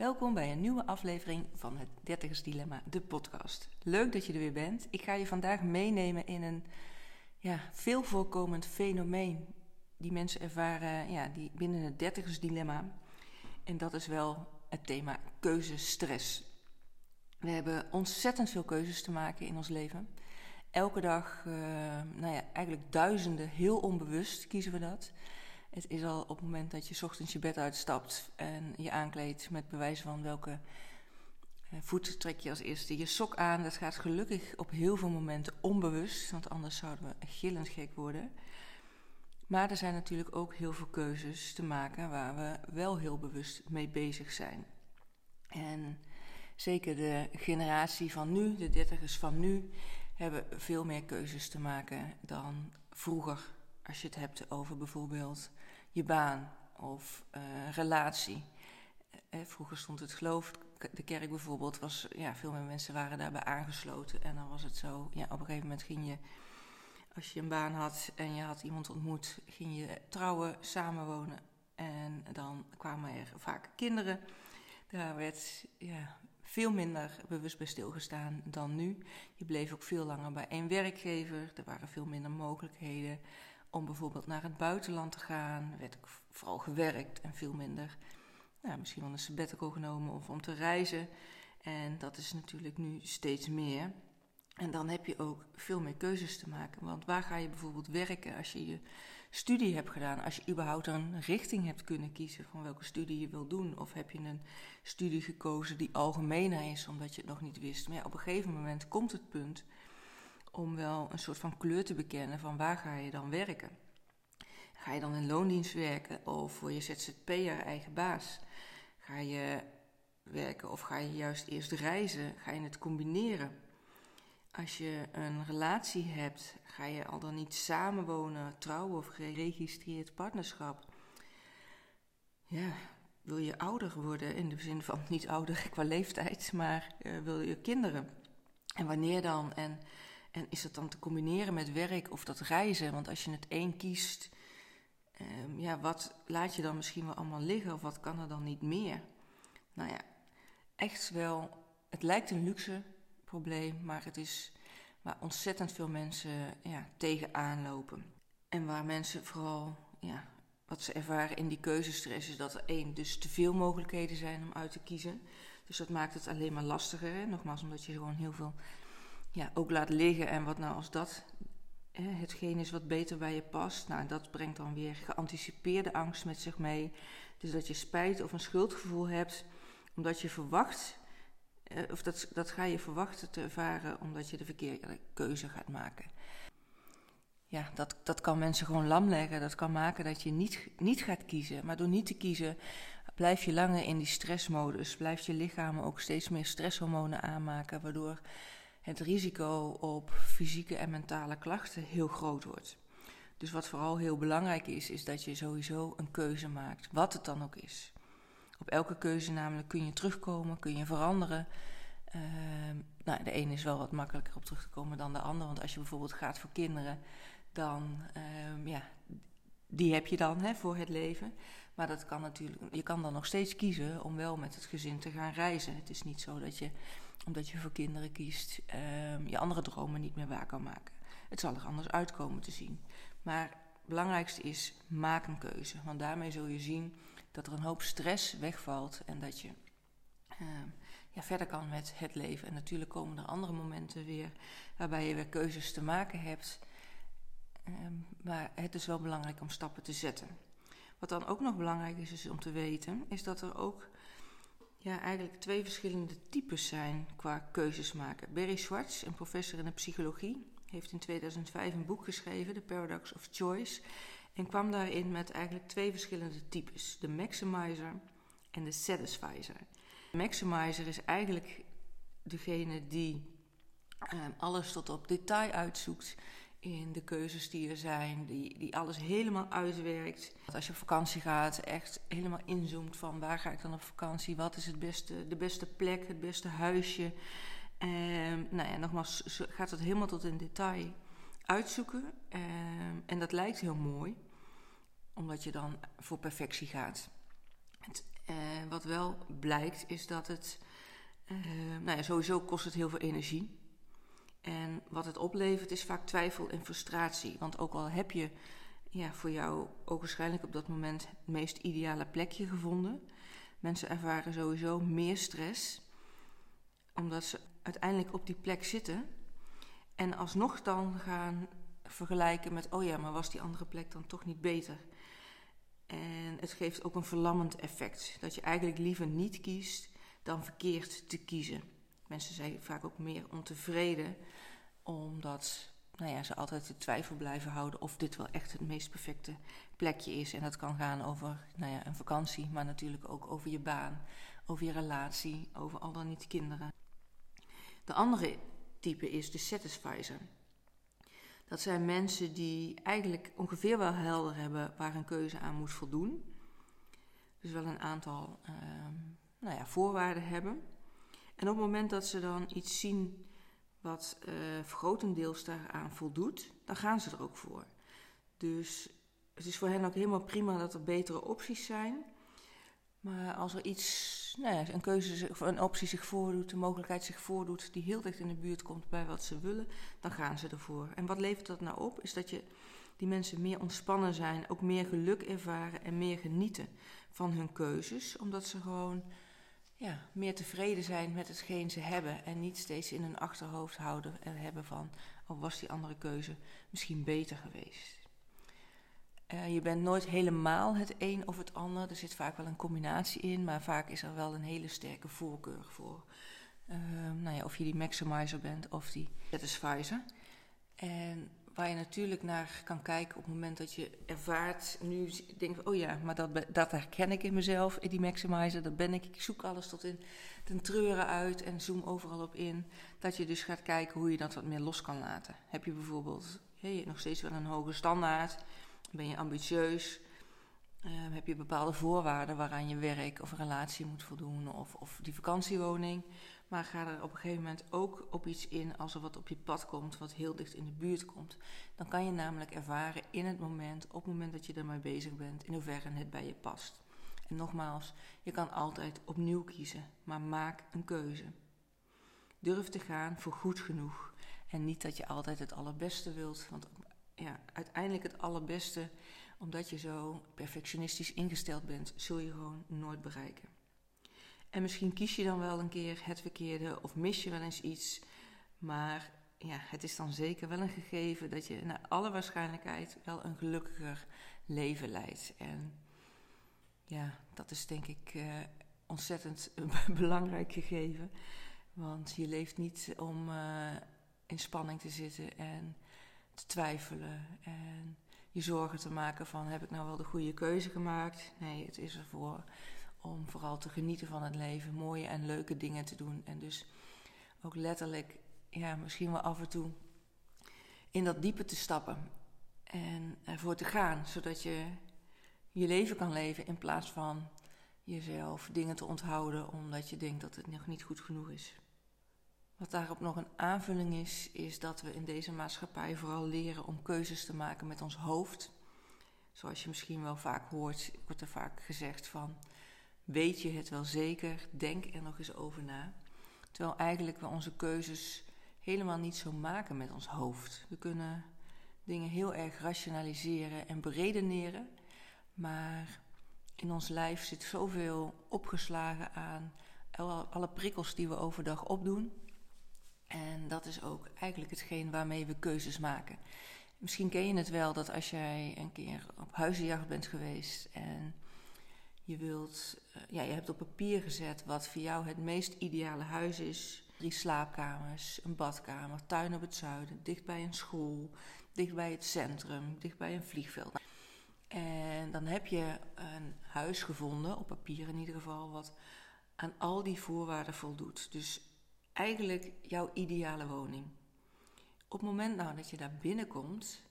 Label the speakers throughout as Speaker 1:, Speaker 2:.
Speaker 1: Welkom bij een nieuwe aflevering van het Dertigers Dilemma, de podcast. Leuk dat je er weer bent. Ik ga je vandaag meenemen in een ja, veel voorkomend fenomeen die mensen ervaren ja, die binnen het Dertigers Dilemma. En dat is wel het thema keuzestress. We hebben ontzettend veel keuzes te maken in ons leven. Elke dag, uh, nou ja, eigenlijk duizenden, heel onbewust kiezen we dat. Het is al op het moment dat je ochtends je bed uitstapt en je aankleedt met bewijs van welke eh, voet trek je als eerste je sok aan. Dat gaat gelukkig op heel veel momenten onbewust, want anders zouden we gillend gek worden. Maar er zijn natuurlijk ook heel veel keuzes te maken waar we wel heel bewust mee bezig zijn. En zeker de generatie van nu, de dertigers van nu, hebben veel meer keuzes te maken dan vroeger. Als je het hebt over bijvoorbeeld je baan of uh, relatie. Eh, vroeger stond het geloof, de kerk bijvoorbeeld, was, ja, veel meer mensen waren daarbij aangesloten. En dan was het zo, ja, op een gegeven moment ging je, als je een baan had en je had iemand ontmoet, ging je trouwen, samenwonen. En dan kwamen er vaak kinderen. Daar werd ja, veel minder bewust bij stilgestaan dan nu. Je bleef ook veel langer bij één werkgever. Er waren veel minder mogelijkheden om bijvoorbeeld naar het buitenland te gaan. werd ik vooral gewerkt en veel minder, nou, misschien wel een sabbatical genomen of om te reizen. En dat is natuurlijk nu steeds meer. En dan heb je ook veel meer keuzes te maken. Want waar ga je bijvoorbeeld werken als je je studie hebt gedaan? Als je überhaupt een richting hebt kunnen kiezen van welke studie je wil doen? Of heb je een studie gekozen die algemener is omdat je het nog niet wist? Maar op een gegeven moment komt het punt om wel een soort van kleur te bekennen van waar ga je dan werken. Ga je dan in loondienst werken of voor je ZZP'er eigen baas? Ga je werken of ga je juist eerst reizen? Ga je het combineren? Als je een relatie hebt, ga je al dan niet samenwonen, trouwen of geregistreerd partnerschap? Ja, wil je ouder worden in de zin van niet ouder qua leeftijd, maar uh, wil je kinderen? En wanneer dan? En en is dat dan te combineren met werk of dat reizen? Want als je het één kiest, um, ja, wat laat je dan misschien wel allemaal liggen of wat kan er dan niet meer? Nou ja, echt wel, het lijkt een luxe probleem, maar het is waar ontzettend veel mensen ja, tegenaan lopen. En waar mensen vooral, ja, wat ze ervaren in die keuzestress is dat er één, dus te veel mogelijkheden zijn om uit te kiezen. Dus dat maakt het alleen maar lastiger. Hè? Nogmaals, omdat je gewoon heel veel ja, ook laat liggen. En wat nou als dat hetgeen is wat beter bij je past. Nou, dat brengt dan weer geanticipeerde angst met zich mee. Dus dat je spijt of een schuldgevoel hebt, omdat je verwacht, eh, of dat, dat ga je verwachten te ervaren omdat je de verkeerde keuze gaat maken. Ja, dat, dat kan mensen gewoon lam leggen. Dat kan maken dat je niet, niet gaat kiezen. Maar door niet te kiezen blijf je langer in die stressmodus. Blijft je lichaam ook steeds meer stresshormonen aanmaken, waardoor het risico op fysieke en mentale klachten heel groot wordt. Dus wat vooral heel belangrijk is, is dat je sowieso een keuze maakt, wat het dan ook is. Op elke keuze namelijk kun je terugkomen, kun je veranderen. Uh, nou, de ene is wel wat makkelijker op terug te komen dan de andere. Want als je bijvoorbeeld gaat voor kinderen, dan uh, ja, die heb je dan hè, voor het leven. Maar dat kan natuurlijk, je kan dan nog steeds kiezen om wel met het gezin te gaan reizen. Het is niet zo dat je omdat je voor kinderen kiest, um, je andere dromen niet meer waar kan maken. Het zal er anders uitkomen te zien. Maar het belangrijkste is, maak een keuze. Want daarmee zul je zien dat er een hoop stress wegvalt en dat je um, ja, verder kan met het leven. En natuurlijk komen er andere momenten weer waarbij je weer keuzes te maken hebt. Um, maar het is wel belangrijk om stappen te zetten. Wat dan ook nog belangrijk is, is om te weten, is dat er ook ja, eigenlijk twee verschillende types zijn qua keuzes maken. Barry Schwartz, een professor in de psychologie, heeft in 2005 een boek geschreven, The Paradox of Choice, en kwam daarin met eigenlijk twee verschillende types: de maximizer en de satisfizer. De maximizer is eigenlijk degene die eh, alles tot op detail uitzoekt in de keuzes die er zijn, die, die alles helemaal uitwerkt. Als je op vakantie gaat, echt helemaal inzoomt van waar ga ik dan op vakantie, wat is het beste, de beste plek, het beste huisje. Um, nou ja, nogmaals, gaat het helemaal tot in detail uitzoeken. Um, en dat lijkt heel mooi, omdat je dan voor perfectie gaat. Het, eh, wat wel blijkt is dat het, eh, nou ja, sowieso kost het heel veel energie. En wat het oplevert is vaak twijfel en frustratie. Want ook al heb je ja, voor jou ook waarschijnlijk op dat moment het meest ideale plekje gevonden. Mensen ervaren sowieso meer stress, omdat ze uiteindelijk op die plek zitten. En alsnog dan gaan vergelijken met, oh ja, maar was die andere plek dan toch niet beter? En het geeft ook een verlammend effect. Dat je eigenlijk liever niet kiest dan verkeerd te kiezen. Mensen zijn vaak ook meer ontevreden, omdat nou ja, ze altijd de twijfel blijven houden of dit wel echt het meest perfecte plekje is. En dat kan gaan over nou ja, een vakantie, maar natuurlijk ook over je baan, over je relatie, over al dan niet kinderen. De andere type is de satisfizer. Dat zijn mensen die eigenlijk ongeveer wel helder hebben waar een keuze aan moet voldoen. Dus wel een aantal ehm, nou ja, voorwaarden hebben. En op het moment dat ze dan iets zien wat uh, grotendeels daaraan voldoet, dan gaan ze er ook voor. Dus het is voor hen ook helemaal prima dat er betere opties zijn. Maar als er iets, nou ja, een keuze of een optie zich voordoet, een mogelijkheid zich voordoet die heel dicht in de buurt komt bij wat ze willen, dan gaan ze ervoor. En wat levert dat nou op? Is dat je die mensen meer ontspannen zijn, ook meer geluk ervaren en meer genieten van hun keuzes, omdat ze gewoon ja, meer tevreden zijn met hetgeen ze hebben en niet steeds in hun achterhoofd houden en hebben van, oh was die andere keuze misschien beter geweest. Uh, je bent nooit helemaal het een of het ander. Er zit vaak wel een combinatie in, maar vaak is er wel een hele sterke voorkeur voor. Uh, nou ja, of je die maximizer bent of die satisfizer. En waar je natuurlijk naar kan kijken op het moment dat je ervaart, nu denk oh ja, maar dat, dat herken ik in mezelf, die maximizer, dat ben ik. Ik zoek alles tot in ten treuren uit en zoom overal op in. Dat je dus gaat kijken hoe je dat wat meer los kan laten. Heb je bijvoorbeeld hey, nog steeds wel een hoge standaard, ben je ambitieus, uh, heb je bepaalde voorwaarden waaraan je werk of relatie moet voldoen of, of die vakantiewoning. Maar ga er op een gegeven moment ook op iets in als er wat op je pad komt, wat heel dicht in de buurt komt. Dan kan je namelijk ervaren in het moment, op het moment dat je ermee bezig bent, in hoeverre het bij je past. En nogmaals, je kan altijd opnieuw kiezen, maar maak een keuze. Durf te gaan voor goed genoeg. En niet dat je altijd het allerbeste wilt, want ja, uiteindelijk het allerbeste, omdat je zo perfectionistisch ingesteld bent, zul je gewoon nooit bereiken. En misschien kies je dan wel een keer het verkeerde of mis je wel eens iets. Maar ja, het is dan zeker wel een gegeven dat je naar alle waarschijnlijkheid wel een gelukkiger leven leidt. En ja, dat is denk ik uh, ontzettend belangrijk gegeven. Want je leeft niet om uh, in spanning te zitten en te twijfelen en je zorgen te maken van heb ik nou wel de goede keuze gemaakt? Nee, het is ervoor om vooral te genieten van het leven, mooie en leuke dingen te doen. En dus ook letterlijk, ja, misschien wel af en toe in dat diepe te stappen en ervoor te gaan, zodat je je leven kan leven in plaats van jezelf dingen te onthouden omdat je denkt dat het nog niet goed genoeg is. Wat daarop nog een aanvulling is, is dat we in deze maatschappij vooral leren om keuzes te maken met ons hoofd. Zoals je misschien wel vaak hoort, wordt er vaak gezegd van weet je het wel zeker, denk er nog eens over na. Terwijl eigenlijk we onze keuzes helemaal niet zo maken met ons hoofd. We kunnen dingen heel erg rationaliseren en beredeneren, maar in ons lijf zit zoveel opgeslagen aan alle prikkels die we overdag opdoen. En dat is ook eigenlijk hetgeen waarmee we keuzes maken. Misschien ken je het wel dat als jij een keer op huizenjacht bent geweest en je wilt, uh, ja, je hebt op papier gezet wat voor jou het meest ideale huis is. Drie slaapkamers, een badkamer, tuin op het zuiden, dicht bij een school, dicht bij het centrum, dicht bij een vliegveld. En dan heb je een huis gevonden, op papier in ieder geval, wat aan al die voorwaarden voldoet. Dus eigenlijk jouw ideale woning. Op het moment nou dat je daar binnenkomt,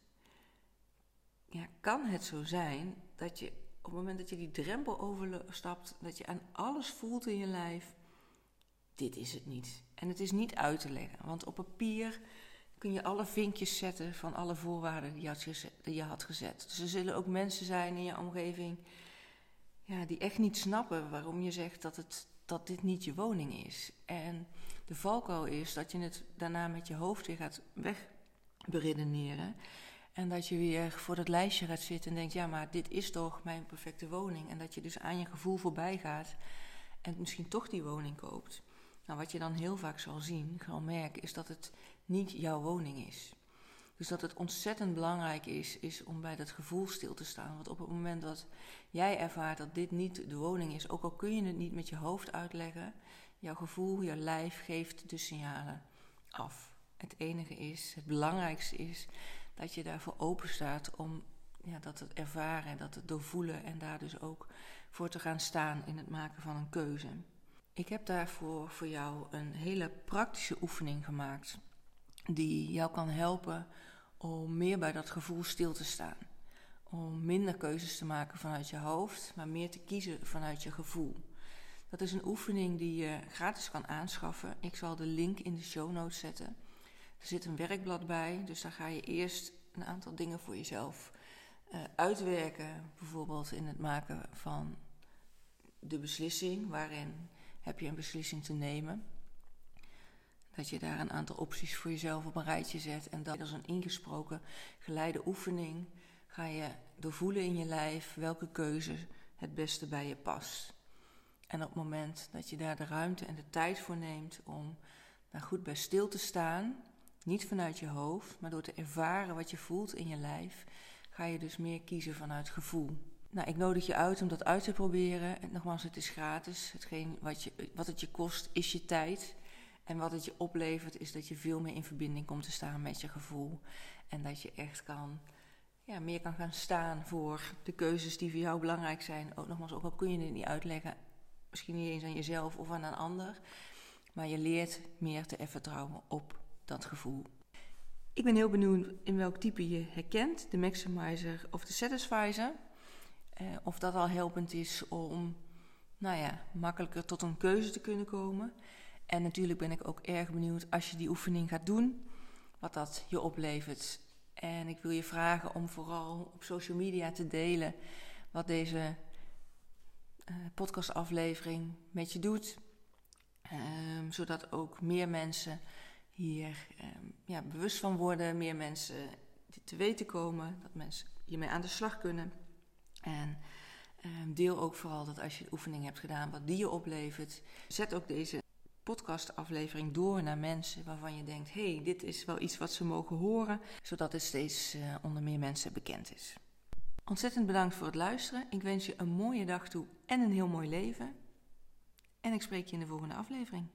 Speaker 1: ja, kan het zo zijn dat je op het moment dat je die drempel overstapt, dat je aan alles voelt in je lijf, dit is het niet. En het is niet uit te leggen, want op papier kun je alle vinkjes zetten van alle voorwaarden die je had gezet. Je had gezet. Dus er zullen ook mensen zijn in je omgeving ja, die echt niet snappen waarom je zegt dat, het, dat dit niet je woning is. En de valkuil is dat je het daarna met je hoofd weer gaat wegberedeneren. En dat je weer voor dat lijstje gaat zitten en denkt: ja, maar dit is toch mijn perfecte woning. En dat je dus aan je gevoel voorbij gaat en misschien toch die woning koopt. Nou, wat je dan heel vaak zal zien, zal merken, is dat het niet jouw woning is. Dus dat het ontzettend belangrijk is, is om bij dat gevoel stil te staan. Want op het moment dat jij ervaart dat dit niet de woning is, ook al kun je het niet met je hoofd uitleggen, jouw gevoel, jouw lijf geeft de signalen af. Het enige is, het belangrijkste is, dat je daarvoor open staat om ja, dat het ervaren en dat het doorvoelen en daar dus ook voor te gaan staan in het maken van een keuze. Ik heb daarvoor voor jou een hele praktische oefening gemaakt die jou kan helpen om meer bij dat gevoel stil te staan. Om minder keuzes te maken vanuit je hoofd, maar meer te kiezen vanuit je gevoel. Dat is een oefening die je gratis kan aanschaffen. Ik zal de link in de show notes zetten. Er zit een werkblad bij, dus daar ga je eerst een aantal dingen voor jezelf uh, uitwerken. Bijvoorbeeld in het maken van de beslissing, waarin heb je een beslissing te nemen. Dat je daar een aantal opties voor jezelf op een rijtje zet. En dat als een ingesproken geleide oefening ga je doorvoelen in je lijf welke keuze het beste bij je past. En op het moment dat je daar de ruimte en de tijd voor neemt om daar goed bij stil te staan, niet vanuit je hoofd, maar door te ervaren wat je voelt in je lijf, ga je dus meer kiezen vanuit gevoel. Nou, ik nodig je uit om dat uit te proberen. En nogmaals, het is gratis. Hetgeen wat, je, wat het je kost, is je tijd. En wat het je oplevert, is dat je veel meer in verbinding komt te staan met je gevoel. En dat je echt kan, ja, meer kan gaan staan voor de keuzes die voor jou belangrijk zijn. Ook nogmaals, ook al kun je het niet uitleggen, misschien niet eens aan jezelf of aan een ander. Maar je leert meer te vertrouwen op dat gevoel. Ik ben heel benieuwd in welk type je herkent, de maximizer of de satisfizer. Eh, of dat al helpend is om nou ja, makkelijker tot een keuze te kunnen komen. En natuurlijk ben ik ook erg benieuwd als je die oefening gaat doen, wat dat je oplevert. En ik wil je vragen om vooral op social media te delen wat deze uh, podcastaflevering met je doet. Um, zodat ook meer mensen hier um, ja, bewust van worden, meer mensen te weten komen, dat mensen hiermee aan de slag kunnen. En um, deel ook vooral dat als je de oefening hebt gedaan, wat die je oplevert. Zet ook deze podcastaflevering door naar mensen waarvan je denkt: hé, hey, dit is wel iets wat ze mogen horen, zodat het steeds uh, onder meer mensen bekend is. Ontzettend bedankt voor het luisteren. Ik wens je een mooie dag toe en een heel mooi leven. En ik spreek je in de volgende aflevering.